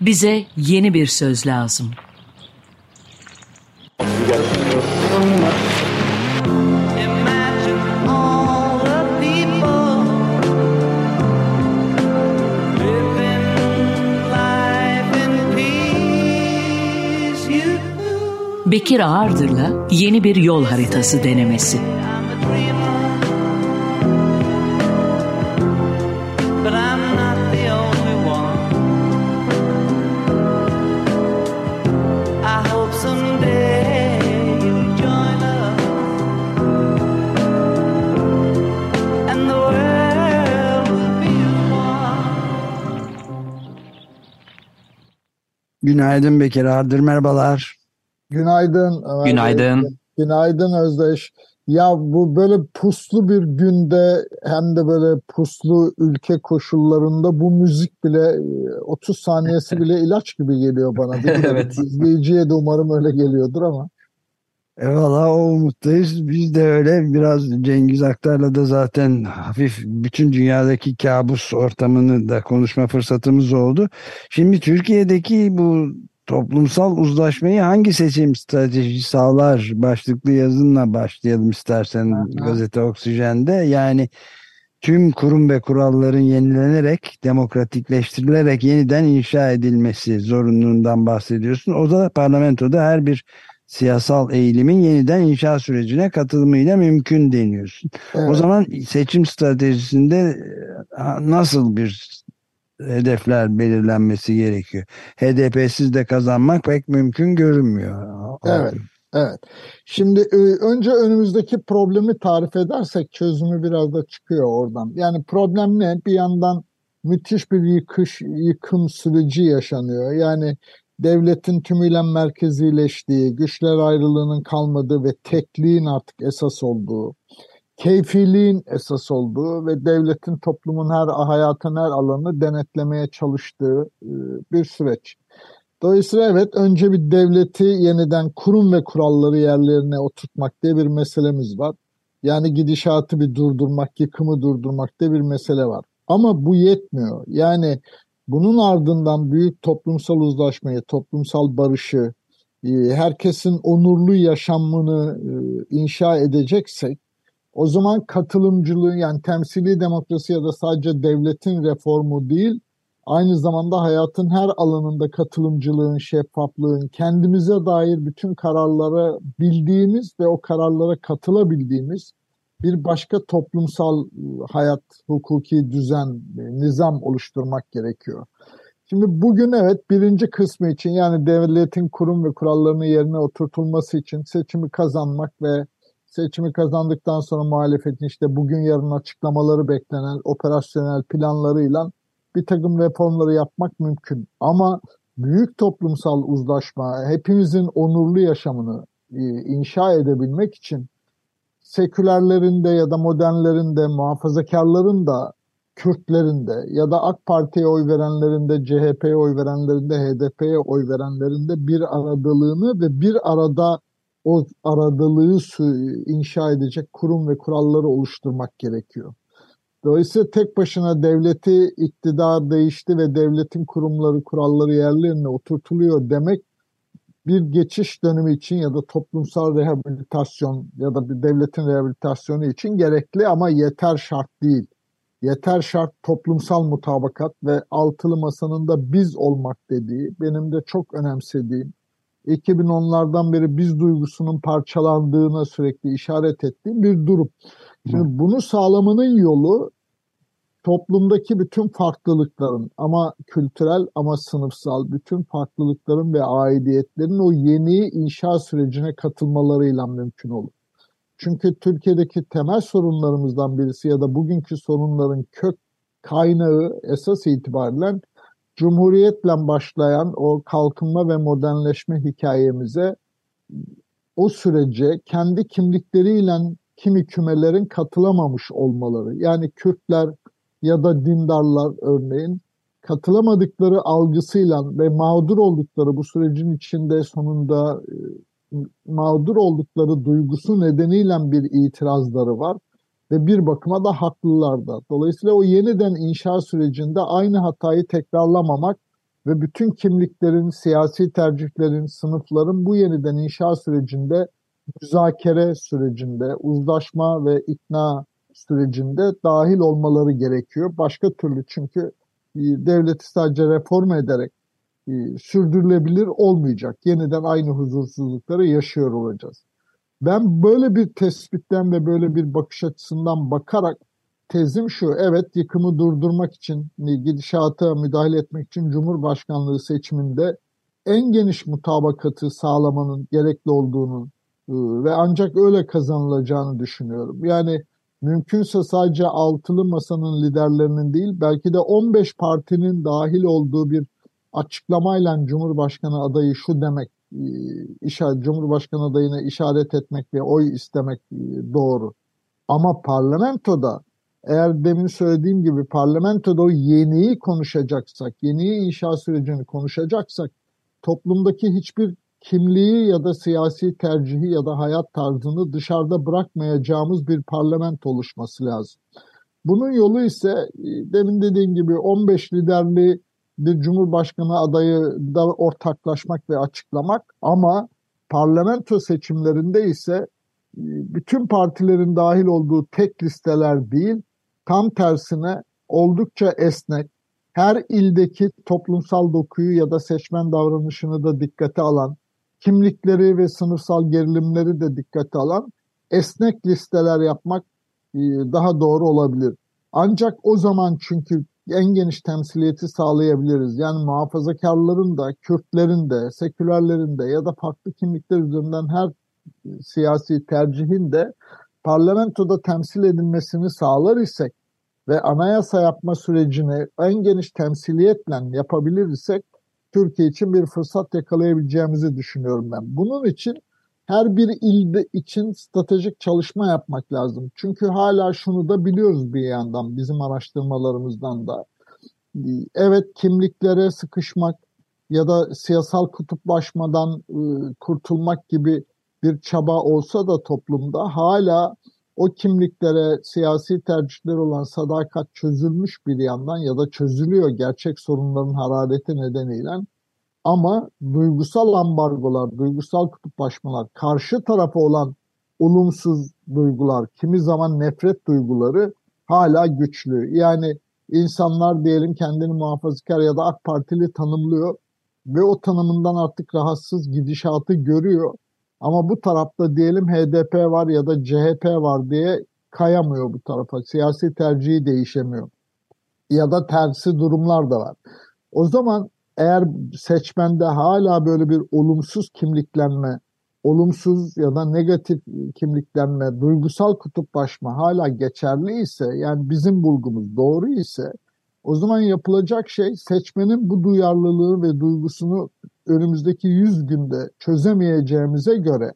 Bize yeni bir söz lazım. Bekir Ağırdır'la yeni bir yol haritası denemesi. Günaydın Bekir Ardır, merhabalar. Günaydın. Ömer Günaydın. Bey. Günaydın Özdeş. Ya bu böyle puslu bir günde hem de böyle puslu ülke koşullarında bu müzik bile 30 saniyesi bile ilaç gibi geliyor bana. Evet. İzleyiciye de umarım öyle geliyordur ama. Eyvallah o umuttayız. Biz de öyle biraz Cengiz Aktar'la da zaten hafif bütün dünyadaki kabus ortamını da konuşma fırsatımız oldu. Şimdi Türkiye'deki bu toplumsal uzlaşmayı hangi seçim stratejisi sağlar başlıklı yazınla başlayalım istersen Aha. gazete Oksijen'de. Yani tüm kurum ve kuralların yenilenerek, demokratikleştirilerek yeniden inşa edilmesi zorunluluğundan bahsediyorsun. O da parlamentoda her bir siyasal eğilimin yeniden inşa sürecine katılımıyla mümkün deniyorsun. O Evet. zaman seçim stratejisinde e, nasıl bir hedefler belirlenmesi gerekiyor? HDP'siz de kazanmak pek mümkün görünmüyor. Evet. Evet. Şimdi e, önce önümüzdeki problemi tarif edersek çözümü biraz da çıkıyor oradan. Yani problem ne? Bir yandan müthiş bir yıkış, yıkım süreci yaşanıyor. Yani devletin tümüyle merkezileştiği, güçler ayrılığının kalmadığı ve tekliğin artık esas olduğu, keyfiliğin esas olduğu ve devletin toplumun her hayatın her alanını denetlemeye çalıştığı e, bir süreç. Dolayısıyla evet önce bir devleti yeniden kurum ve kuralları yerlerine oturtmak diye bir meselemiz var. Yani gidişatı bir durdurmak, yıkımı durdurmak diye bir mesele var. Ama bu yetmiyor. Yani bunun ardından büyük toplumsal uzlaşmayı, toplumsal barışı, e, herkesin onurlu yaşamını e, inşa edeceksek o zaman katılımcılığı yani temsili demokrasi ya da sadece devletin reformu değil, aynı zamanda hayatın her alanında katılımcılığın, şeffaflığın, kendimize dair bütün kararlara bildiğimiz ve o kararlara katılabildiğimiz bir başka toplumsal e, hayat, hukuki düzen, e, nizam oluşturmak gerekiyor. Şimdi bugün evet birinci kısmı için yani devletin kurum ve kurallarının yerine oturtulması için seçimi kazanmak ve seçimi kazandıktan sonra muhalefetin işte bugün yarın açıklamaları beklenen operasyonel planlarıyla bir takım reformları yapmak mümkün. Ama büyük toplumsal uzlaşma, hepimizin onurlu yaşamını inşa edebilmek için sekülerlerin de ya da modernlerin de muhafazakarların da Kürtlerin de ya da AK Parti'ye oy verenlerin de CHP'ye oy verenlerin de HDP'ye oy verenlerin de bir aradalığını ve bir arada o aradalığı inşa edecek kurum ve kuralları oluşturmak gerekiyor. Dolayısıyla tek başına devleti iktidar değişti ve devletin kurumları kuralları yerlerine oturtuluyor demek bir geçiş dönemi için ya da toplumsal rehabilitasyon ya da bir devletin rehabilitasyonu için gerekli ama yeter şart değil. Yeter şart toplumsal mutabakat ve altılı masanın da biz olmak dediği, benim de çok önemsediğim, 2010'lardan beri biz duygusunun parçalandığına sürekli işaret ettiğim bir durum. Şimdi bunu sağlamanın yolu toplumdaki bütün farklılıkların ama kültürel ama sınıfsal bütün farklılıkların ve aidiyetlerin o yeni inşa sürecine katılmalarıyla mümkün olur. Çünkü Türkiye'deki temel sorunlarımızdan birisi ya da bugünkü sorunların kök kaynağı esas itibariyle Cumhuriyetle başlayan o kalkınma ve modernleşme hikayemize o sürece kendi kimlikleriyle kimi kümelerin katılamamış olmaları. Yani Kürtler ya da dindarlar örneğin katılamadıkları algısıyla ve mağdur oldukları bu sürecin içinde sonunda e, mağdur oldukları duygusu nedeniyle bir itirazları var ve bir bakıma da haklılar da. Dolayısıyla o yeniden inşa sürecinde aynı hatayı tekrarlamamak ve bütün kimliklerin, siyasi tercihlerin, sınıfların bu yeniden inşa sürecinde müzakere sürecinde, uzlaşma ve ikna sürecinde dahil olmaları gerekiyor. Başka türlü çünkü e, devleti sadece reform ederek e, sürdürülebilir olmayacak. Yeniden aynı huzursuzlukları yaşıyor olacağız. Ben böyle bir tespitten ve böyle bir bakış açısından bakarak tezim şu, evet yıkımı durdurmak için, gidişata müdahale etmek için Cumhurbaşkanlığı seçiminde en geniş mutabakatı sağlamanın gerekli olduğunu e, ve ancak öyle kazanılacağını düşünüyorum. Yani mümkünse sadece altılı masanın liderlerinin değil belki de 15 partinin dahil olduğu bir açıklamayla Cumhurbaşkanı adayı şu demek e, Cumhurbaşkanı adayına işaret etmek ve oy istemek e, doğru. Ama parlamentoda eğer demin söylediğim gibi parlamentoda o yeniyi konuşacaksak, yeniyi inşa sürecini konuşacaksak toplumdaki hiçbir kimliği ya da siyasi tercihi ya da hayat tarzını dışarıda bırakmayacağımız bir parlamento oluşması lazım. Bunun yolu ise e, demin dediğim gibi 15 liderli bir cumhurbaşkanı adayı da ortaklaşmak ve açıklamak ama parlamento seçimlerinde ise e, bütün partilerin dahil olduğu tek listeler değil, tam tersine oldukça esnek, her ildeki toplumsal dokuyu ya da seçmen davranışını da dikkate alan, kimlikleri ve sınıfsal gerilimleri de dikkate alan esnek listeler yapmak e, daha doğru olabilir. Ancak o zaman çünkü en geniş temsiliyeti sağlayabiliriz. Yani muhafazakarların da, Kürtlerin de, sekülerlerin de ya da farklı kimlikler üzerinden her siyasi tercihin de parlamentoda temsil edilmesini sağlar isek ve anayasa yapma sürecini en geniş temsiliyetle yapabilir isek Türkiye için bir fırsat yakalayabileceğimizi düşünüyorum ben. Bunun için her bir ilde için stratejik çalışma yapmak lazım. Çünkü hala şunu da biliyoruz bir yandan bizim araştırmalarımızdan da. Evet kimliklere sıkışmak ya da siyasal kutuplaşmadan ıı, kurtulmak gibi bir çaba olsa da toplumda hala o kimliklere siyasi tercihler olan sadakat çözülmüş bir yandan ya da çözülüyor gerçek sorunların harareti nedeniyle. Ama duygusal ambargolar, duygusal kutuplaşmalar, karşı tarafa olan olumsuz duygular, kimi zaman nefret duyguları hala güçlü. Yani insanlar diyelim kendini muhafazakar ya da AK Partili tanımlıyor ve o tanımından artık rahatsız gidişatı görüyor ama bu tarafta diyelim HDP var ya da CHP var diye kayamıyor bu tarafa. Siyasi tercihi değişemiyor. Ya da tersi durumlar da var. O zaman eğer seçmende hala böyle bir olumsuz kimliklenme, olumsuz ya da negatif kimliklenme, duygusal kutuplaşma hala geçerli ise yani bizim bulgumuz doğru ise o zaman yapılacak şey seçmenin bu duyarlılığı ve duygusunu önümüzdeki 100 günde çözemeyeceğimize göre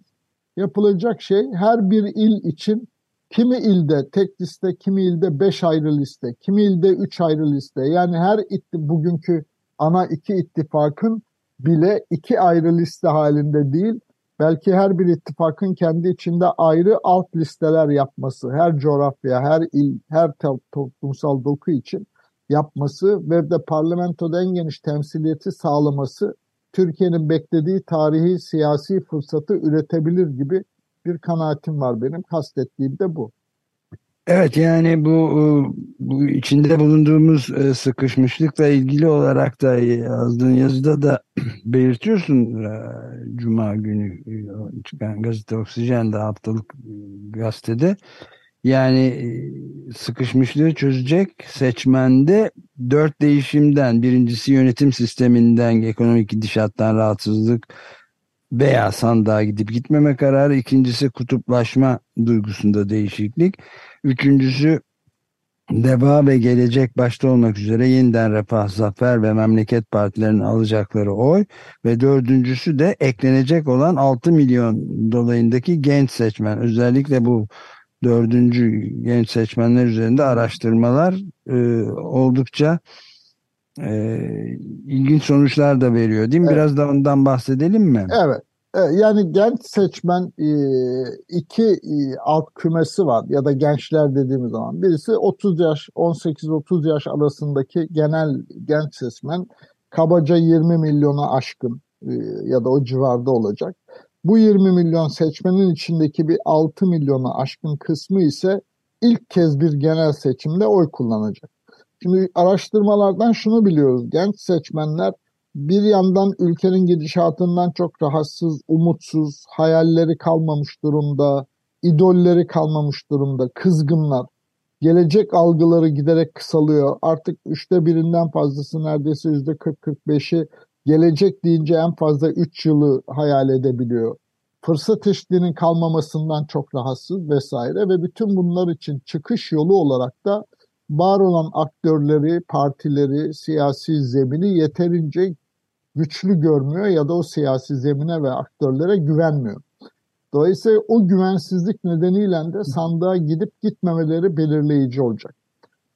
yapılacak şey her bir il için kimi ilde tek liste, kimi ilde 5 ayrı liste, kimi ilde 3 ayrı liste. Yani her itti, bugünkü ana iki ittifakın bile iki ayrı liste halinde değil, belki her bir ittifakın kendi içinde ayrı alt listeler yapması, her coğrafya, her il, her toplumsal doku için yapması ve de parlamentoda en geniş temsiliyeti sağlaması Türkiye'nin beklediği tarihi siyasi fırsatı üretebilir gibi bir kanaatim var benim. Kastettiğim de bu. Evet yani bu, e, bu içinde bulunduğumuz e, sıkışmışlıkla ilgili olarak da yazdığın yazıda da belirtiyorsun e, Cuma günü çıkan gazete Oksijen'de haftalık gazetede. Yani sıkışmışlığı çözecek seçmende dört değişimden birincisi yönetim sisteminden ekonomik gidişattan rahatsızlık veya sandığa gidip gitmeme kararı ikincisi kutuplaşma duygusunda değişiklik üçüncüsü Deva ve Gelecek başta olmak üzere yeniden Refah, Zafer ve Memleket Partilerinin alacakları oy ve dördüncüsü de eklenecek olan 6 milyon dolayındaki genç seçmen. Özellikle bu dördüncü genç seçmenler üzerinde araştırmalar e, oldukça e, ilginç sonuçlar da veriyor değil mi? Evet. Biraz da ondan bahsedelim mi? Evet. E, yani genç seçmen e, iki e, alt kümesi var ya da gençler dediğimiz zaman. Birisi 30 yaş, 18-30 yaş arasındaki genel genç seçmen. kabaca 20 milyona aşkın ya da o civarda olacak. Bu 20 milyon seçmenin içindeki bir 6 milyona aşkın kısmı ise ilk kez bir genel seçimde oy kullanacak. Şimdi araştırmalardan şunu biliyoruz. Genç seçmenler bir yandan ülkenin gidişatından çok rahatsız, umutsuz, hayalleri kalmamış durumda, idolleri kalmamış durumda, kızgınlar. Gelecek algıları giderek kısalıyor. Artık üçte birinden fazlası neredeyse yüzde 40-45'i gelecek deyince en fazla 3 yılı hayal edebiliyor. Fırsat eşitliğinin kalmamasından çok rahatsız vesaire ve bütün bunlar için çıkış yolu olarak da var olan aktörleri, partileri, siyasi zemini yeterince güçlü görmüyor ya da o siyasi zemine ve aktörlere güvenmiyor. Dolayısıyla o güvensizlik nedeniyle de sandığa gidip gitmemeleri belirleyici olacak.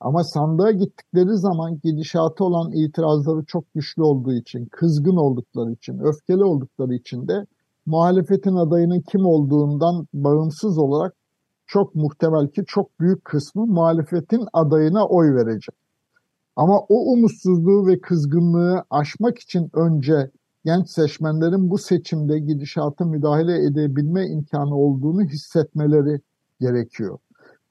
Ama sandığa gittikleri zaman gidişatı olan itirazları çok güçlü olduğu için, kızgın oldukları için, öfkeli oldukları için de muhalefetin adayının kim olduğundan bağımsız olarak çok muhtemel ki çok büyük kısmı muhalefetin adayına oy verecek. Ama o umutsuzluğu ve kızgınlığı aşmak için önce genç seçmenlerin bu seçimde gidişata müdahale edebilme imkanı olduğunu hissetmeleri gerekiyor.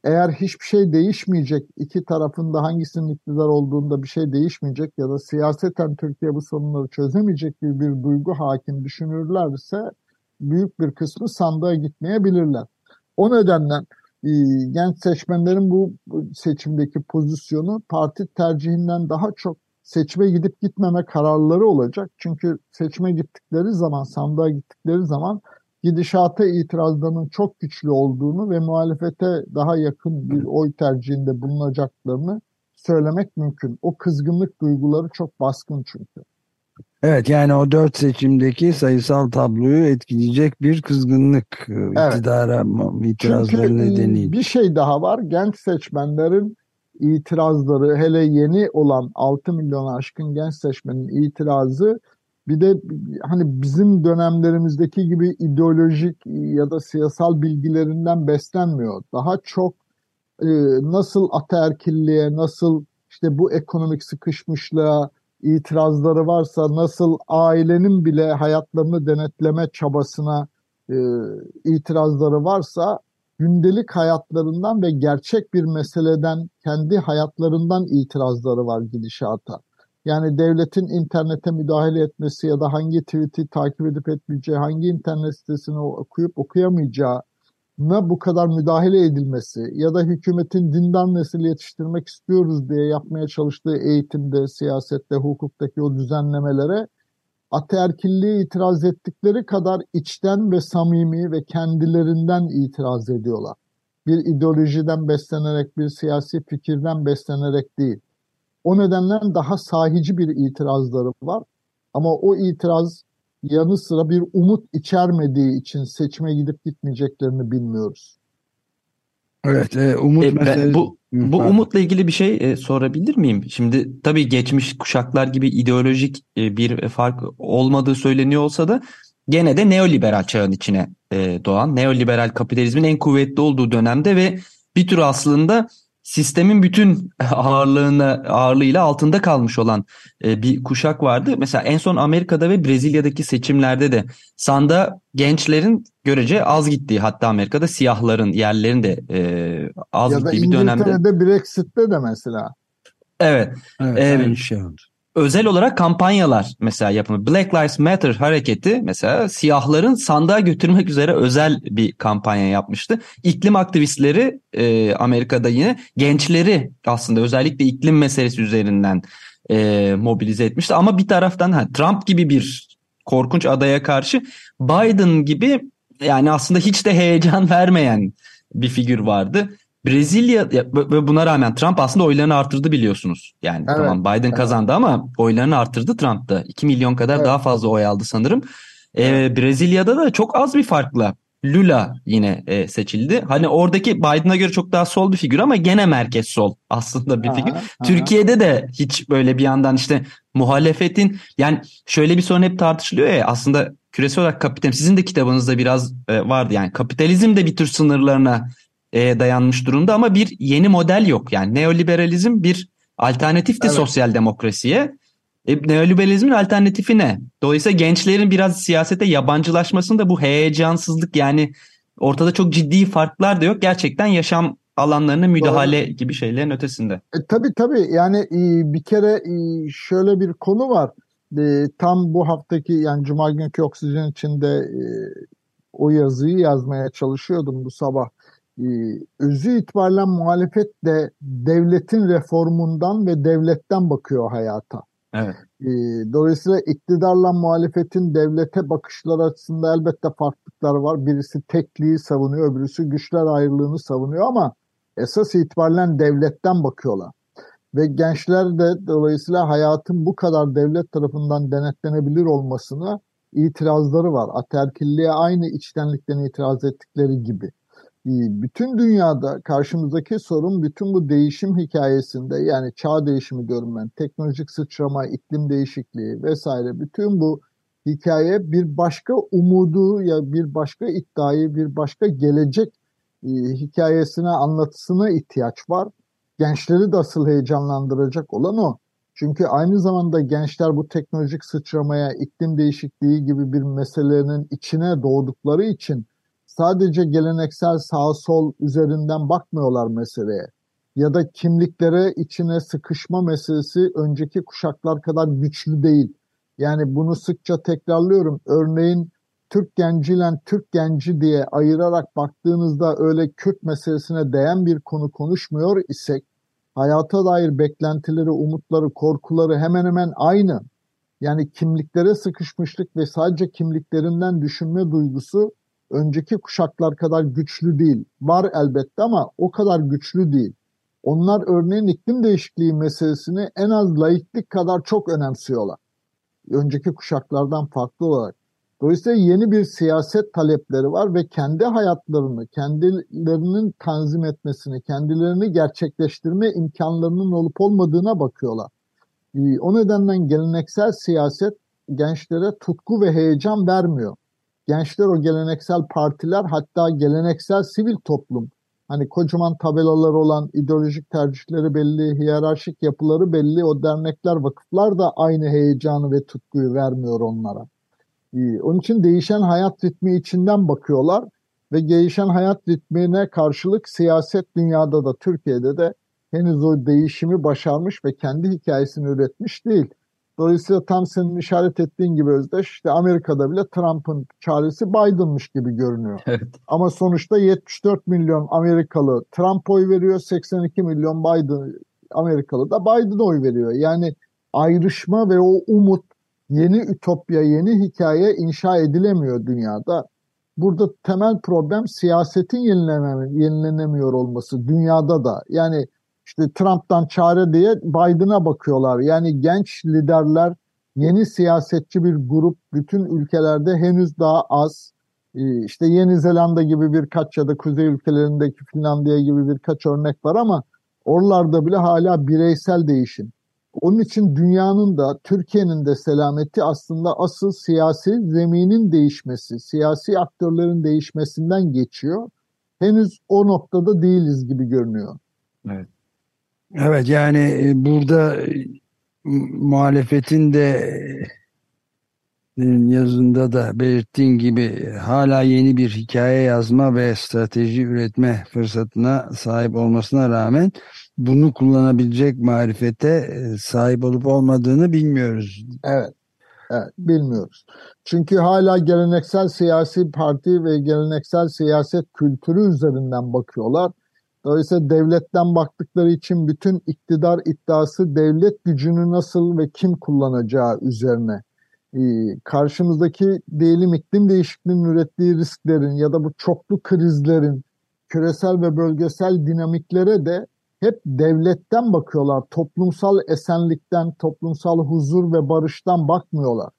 Eğer hiçbir şey değişmeyecek, iki tarafında hangisinin iktidar olduğunda bir şey değişmeyecek ya da siyaseten Türkiye bu sorunları çözemeyecek gibi bir duygu hakim düşünürlerse büyük bir kısmı sandığa gitmeyebilirler. O nedenle e, genç seçmenlerin bu seçimdeki pozisyonu parti tercihinden daha çok seçime gidip gitmeme kararları olacak. Çünkü seçime gittikleri zaman, sandığa gittikleri zaman gidişata itirazlarının çok güçlü olduğunu ve muhalefete daha yakın bir oy tercihinde bulunacaklarını söylemek mümkün. O kızgınlık duyguları çok baskın çünkü. Evet yani o dört seçimdeki sayısal tabloyu etkileyecek bir kızgınlık e, evet. iktidara itirazları Çünkü nedeniyle. bir şey daha var. Genç seçmenlerin itirazları hele yeni olan 6 milyon aşkın genç seçmenin itirazı bir de hani bizim dönemlerimizdeki gibi ideolojik ya da siyasal bilgilerinden beslenmiyor. Daha çok e, nasıl ataerkilliğe, nasıl işte bu ekonomik sıkışmışlığa, itirazları varsa nasıl ailenin bile hayatlarını denetleme çabasına e, itirazları varsa gündelik hayatlarından ve gerçek bir meseleden kendi hayatlarından itirazları var gidişata. Yani devletin internete müdahale etmesi ya da hangi tweet'i takip edip etmeyeceği, hangi internet sitesini okuyup okuyamayacağı na bu kadar müdahale edilmesi ya da hükümetin dindar nesil yetiştirmek istiyoruz diye yapmaya çalıştığı eğitimde, siyasette, hukuktaki o düzenlemelere ataerkilliğe itiraz ettikleri kadar içten ve samimi ve kendilerinden itiraz ediyorlar. Bir ideolojiden beslenerek, bir siyasi fikirden beslenerek değil. O nedenle daha sahici bir itirazları var. Ama o itiraz yanı sıra bir umut içermediği için seçime gidip gitmeyeceklerini bilmiyoruz. Evet, e, umut e, meselesi... Bu bu umutla ilgili bir şey e, sorabilir miyim? Şimdi tabii geçmiş kuşaklar gibi ideolojik e, bir fark olmadığı söyleniyor olsa da gene de neoliberal çağın içine e, doğan, neoliberal kapitalizmin en kuvvetli olduğu dönemde ve bir tür aslında sistemin bütün ağırlığına ağırlığıyla altında kalmış olan e, bir kuşak vardı. Mesela en son Amerika'da ve Brezilya'daki seçimlerde de sanda gençlerin görece az gittiği hatta Amerika'da siyahların yerlerin de e, az ya gittiği bir dönemde. Ya da İngiltere'de Brexit'te de mesela. Evet. Evet, ee, aynı şey oldu özel olarak kampanyalar mesela yapımı. Black Lives Matter hareketi mesela siyahların sandığa götürmek üzere özel bir kampanya yapmıştı. İklim aktivistleri e, Amerika'da yine gençleri aslında özellikle iklim meselesi üzerinden e, mobilize etmişti. Ama bir taraftan ha, Trump gibi bir korkunç adaya karşı Biden gibi yani aslında hiç de heyecan vermeyen bir figür vardı. Brezilya ve buna rağmen Trump aslında oylarını artırdı biliyorsunuz. Yani evet, tamam Biden evet. kazandı ama oylarını artırdı Trump da. 2 milyon kadar evet. daha fazla oy aldı sanırım. Ee. Ee, Brezilya'da da çok az bir farkla Lula yine e, seçildi. Hani oradaki Biden'a göre çok daha sol bir figür ama gene merkez sol aslında bir aha, figür. Aha. Türkiye'de de hiç böyle bir yandan işte muhalefetin yani şöyle bir sorun hep tartışılıyor ya aslında küresel olarak kapitalizm sizin de kitabınızda biraz e, vardı yani kapitalizm de bir tür sınırlarına e, dayanmış durumda ama bir yeni model yok. Yani neoliberalizm bir alternatif de evet. sosyal demokrasiye E, neoliberalizmin alternatifi ne? Dolayısıyla gençlerin biraz siyasete yabancılaşmasında bu heyecansızlık yani ortada çok ciddi farklar da yok. Gerçekten yaşam alanlarına müdahale Doğru. gibi şeylerin ötesinde. E, tabii tabii yani e, bir kere e, şöyle bir konu var. E, tam bu haftaki yani Cuma günkü Oksijen içinde e, o yazıyı yazmaya çalışıyordum bu sabah. E, özü itibariyle muhalefet de devletin reformundan ve devletten bakıyor hayata. Evet. E, dolayısıyla iktidarla muhalefetin devlete bakışları açısında elbette farklılıklar var. Birisi tekliği savunuyor, birisi güçler ayrılığını savunuyor ama esas itibariyle devletten bakıyorlar. Ve gençler de dolayısıyla hayatın bu kadar devlet tarafından denetlenebilir olmasına itirazları var. Aterkilliğe aynı içtenlikten itiraz ettikleri gibi. Ee, bütün dünyada karşımızdaki sorun bütün bu değişim hikayesinde yani çağ değişimi diyorum ben, teknolojik sıçrama, iklim değişikliği vesaire bütün bu hikaye bir başka umudu ya bir başka iddiayı, bir başka gelecek e, hikayesine, anlatısına ihtiyaç var. Gençleri de asıl heyecanlandıracak olan o. Çünkü aynı zamanda gençler bu teknolojik sıçramaya, iklim değişikliği gibi bir meselenin içine doğdukları için sadece geleneksel sağ sol üzerinden bakmıyorlar meseleye. Ya da kimliklere içine sıkışma meselesi önceki kuşaklar kadar güçlü değil. Yani bunu sıkça tekrarlıyorum. Örneğin Türk genciyle Türk genci diye ayırarak baktığınızda öyle Kürt meselesine değen bir konu konuşmuyor isek hayata dair beklentileri, umutları, korkuları hemen hemen aynı. Yani kimliklere sıkışmışlık ve sadece kimliklerinden düşünme duygusu önceki kuşaklar kadar güçlü değil. Var elbette ama o kadar güçlü değil. Onlar örneğin iklim değişikliği meselesini en az laiklik kadar çok önemsiyorlar. Önceki kuşaklardan farklı olarak. Dolayısıyla yeni bir siyaset talepleri var ve kendi hayatlarını, kendilerinin tanzim etmesini, kendilerini gerçekleştirme imkanlarının olup olmadığına bakıyorlar. Ee, o nedenden geleneksel siyaset gençlere tutku ve heyecan vermiyor. Gençler o geleneksel partiler hatta geleneksel sivil toplum hani kocaman tabelalar olan ideolojik tercihleri belli, hiyerarşik yapıları belli o dernekler, vakıflar da aynı heyecanı ve tutkuyu vermiyor onlara. Ee, onun için değişen hayat ritmi içinden bakıyorlar ve değişen hayat ritmine karşılık siyaset dünyada da Türkiye'de de henüz o değişimi başarmış ve kendi hikayesini üretmiş değil. Dolayısıyla tam senin işaret ettiğin gibi Özdeş, işte Amerika'da bile Trump'ın çaresi Biden'mış gibi görünüyor. Evet. Ama sonuçta 74 milyon Amerikalı Trump oy veriyor, 82 milyon Biden Amerikalı da Biden oy veriyor. Yani ayrışma ve o umut yeni ütopya, yeni hikaye inşa edilemiyor dünyada. Burada temel problem siyasetin yenilenemiyor olması dünyada da. Yani işte Trump'tan çare diye Biden'a bakıyorlar. Yani genç liderler, yeni siyasetçi bir grup bütün ülkelerde henüz daha az. Ee, işte Yeni Zelanda gibi birkaç ya da kuzey ülkelerindeki Finlandiya gibi birkaç örnek var ama oralarda bile hala bireysel değişim. Onun için dünyanın da Türkiye'nin de selameti aslında asıl siyasi zeminin değişmesi, siyasi aktörlerin değişmesinden geçiyor. Henüz o noktada değiliz gibi görünüyor. Evet. Evet yani e, burada e, muhalefetin de e, yazında da belirttiğin gibi hala yeni bir hikaye yazma ve strateji üretme fırsatına sahip olmasına rağmen bunu kullanabilecek marifete sahip olup olmadığını bilmiyoruz. Evet. Evet, bilmiyoruz. Çünkü hala geleneksel siyasi parti ve geleneksel siyaset kültürü üzerinden bakıyorlar. Dolayısıyla devletten baktıkları için bütün iktidar iddiası devlet gücünü nasıl ve kim kullanacağı üzerine. Ee, karşımızdaki diyelim iklim değişikliğinin ürettiği risklerin ya da bu çoklu krizlerin küresel ve bölgesel dinamiklere de hep devletten bakıyorlar. Toplumsal esenlikten, toplumsal huzur ve barıştan bakmıyorlar.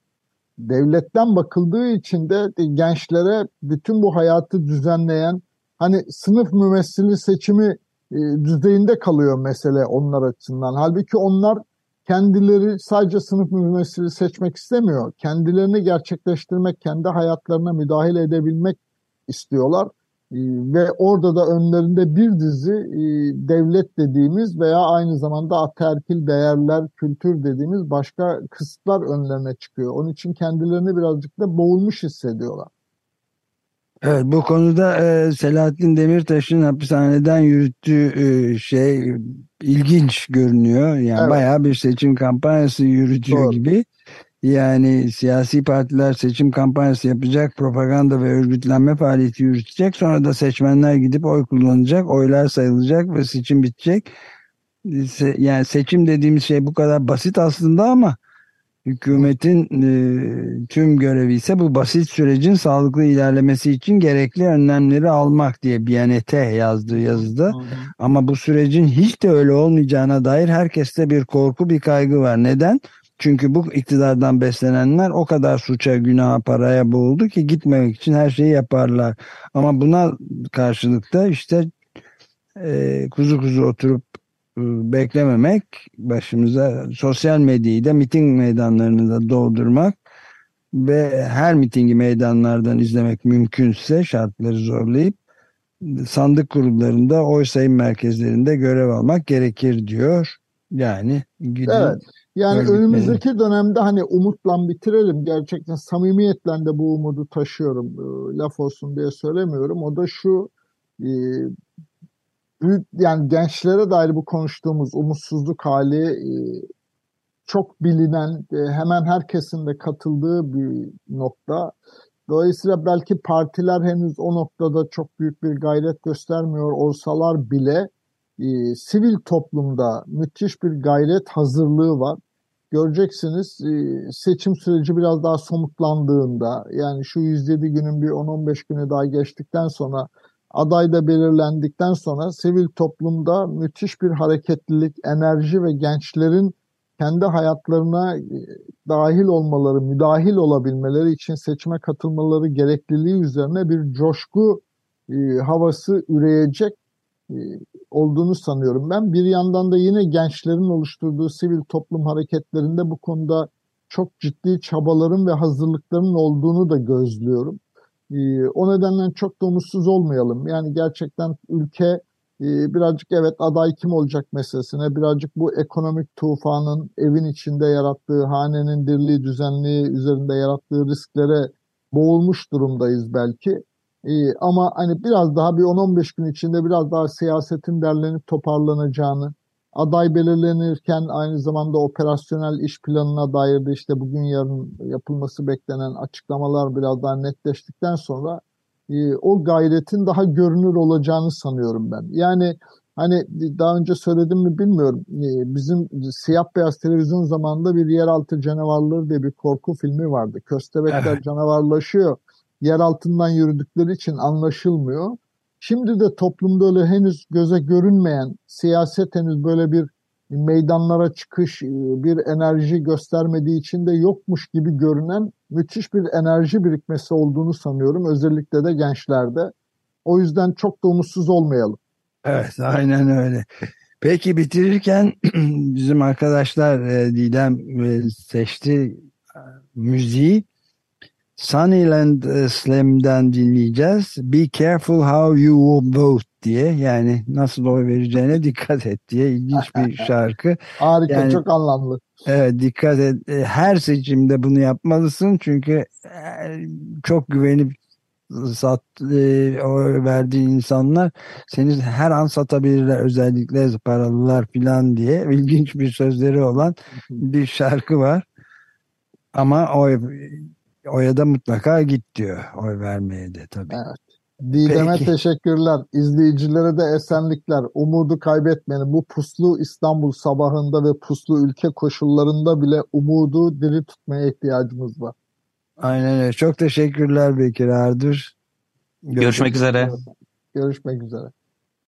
Devletten bakıldığı için de gençlere bütün bu hayatı düzenleyen hani sınıf mümessili seçimi e, düzeyinde kalıyor mesele onlar açısından. Halbuki onlar kendileri sadece sınıf mümessili seçmek istemiyor. Kendilerini gerçekleştirmek, kendi hayatlarına müdahale edebilmek istiyorlar E, ve orada da önlerinde bir dizi e, devlet dediğimiz veya aynı zamanda ataerkil değerler, kültür dediğimiz başka kısıtlar önlerine çıkıyor. Onun için kendilerini birazcık da boğulmuş hissediyorlar. Evet bu konuda e, Selahattin Demirtaş'ın hapishaneden yürüttüğü e, şey ilginç görünüyor. Yani Evet. bayağı bir seçim kampanyası yürütüyor Doğru. gibi. Yani siyasi partiler seçim kampanyası yapacak, propaganda ve örgütlenme faaliyeti yürütecek. Sonra da seçmenler gidip oy kullanacak, oylar sayılacak ve seçim bitecek. Yani seçim dediğimiz şey bu kadar basit aslında ama hükümetin e, tüm görevi ise bu basit sürecin sağlıklı ilerlemesi için gerekli önlemleri almak diye Biyanet'e yazdığı yazıda. Ama bu sürecin hiç de öyle olmayacağına dair herkeste bir korku, bir kaygı var. Neden? Çünkü bu iktidardan beslenenler o kadar suça, günaha, paraya boğuldu ki gitmemek için her şeyi yaparlar. Ama buna karşılık da işte e, kuzu kuzu oturup beklememek, başımıza sosyal medyayı da miting meydanlarını da doldurmak ve her mitingi meydanlardan izlemek mümkünse şartları zorlayıp sandık kurullarında oy sayım merkezlerinde görev almak gerekir diyor. Yani gidin. Evet. Yani örgütlenin. önümüzdeki dönemde hani umutla bitirelim. Gerçekten samimiyetle de bu umudu taşıyorum. Laf olsun diye söylemiyorum. O da şu büyük yani gençlere dair bu konuştuğumuz umutsuzluk hali e, çok bilinen e, hemen herkesin de katıldığı bir nokta. Dolayısıyla belki partiler henüz o noktada çok büyük bir gayret göstermiyor olsalar bile e, sivil toplumda müthiş bir gayret hazırlığı var. Göreceksiniz e, seçim süreci biraz daha somutlandığında yani şu 107 günün bir 10-15 günü daha geçtikten sonra aday da belirlendikten sonra sivil toplumda müthiş bir hareketlilik, enerji ve gençlerin kendi hayatlarına e, dahil olmaları, müdahil olabilmeleri için seçime katılmaları gerekliliği üzerine bir coşku e, havası üreyecek e, olduğunu sanıyorum ben. Bir yandan da yine gençlerin oluşturduğu sivil toplum hareketlerinde bu konuda çok ciddi çabaların ve hazırlıkların olduğunu da gözlüyorum. E, o nedenle çok da umutsuz olmayalım. Yani gerçekten ülke e, birazcık evet aday kim olacak meselesine, birazcık bu ekonomik tufanın evin içinde yarattığı, hanenin dirliği, düzenliği üzerinde yarattığı risklere boğulmuş durumdayız belki. Ee, ama hani biraz daha bir 10-15 gün içinde biraz daha siyasetin derlenip toparlanacağını, aday belirlenirken aynı zamanda operasyonel iş planına dair de işte bugün yarın yapılması beklenen açıklamalar biraz daha netleştikten sonra e, o gayretin daha görünür olacağını sanıyorum ben. Yani hani daha önce söyledim mi bilmiyorum. E, bizim siyah beyaz televizyon zamanında bir yeraltı canavarları diye bir korku filmi vardı. Köstebekler Evet. canavarlaşıyor yer altından yürüdükleri için anlaşılmıyor. Şimdi de toplumda öyle henüz göze görünmeyen, siyaset henüz böyle bir meydanlara çıkış, bir enerji göstermediği için de yokmuş gibi görünen müthiş bir enerji birikmesi olduğunu sanıyorum. Özellikle de gençlerde. O yüzden çok da umutsuz olmayalım. Evet aynen öyle. Peki bitirirken bizim arkadaşlar e, Didem e, seçti e, müziği. Sunnyland Slam'den dinleyeceğiz. Be careful how you vote diye yani nasıl oy vereceğine dikkat et diye ilginç bir şarkı. Harika, Yani- çok anlamlı. Evet dikkat et. E, Her seçimde bunu yapmalısın çünkü e, çok güvenip sat e, oy verdiğin insanlar seni her an satabilirler özellikle paralılar filan diye ilginç bir sözleri olan bir şarkı var. Ama oy oya da mutlaka git diyor. Oy vermeye de tabii. Evet. Didem'e Peki. teşekkürler. İzleyicilere de esenlikler. Umudu kaybetmeyin. Bu puslu İstanbul sabahında ve puslu ülke koşullarında bile umudu diri tutmaya ihtiyacımız var. Aynen öyle. Çok teşekkürler Bekir Ardır. Görüşmek üzere. Görüşmek üzere.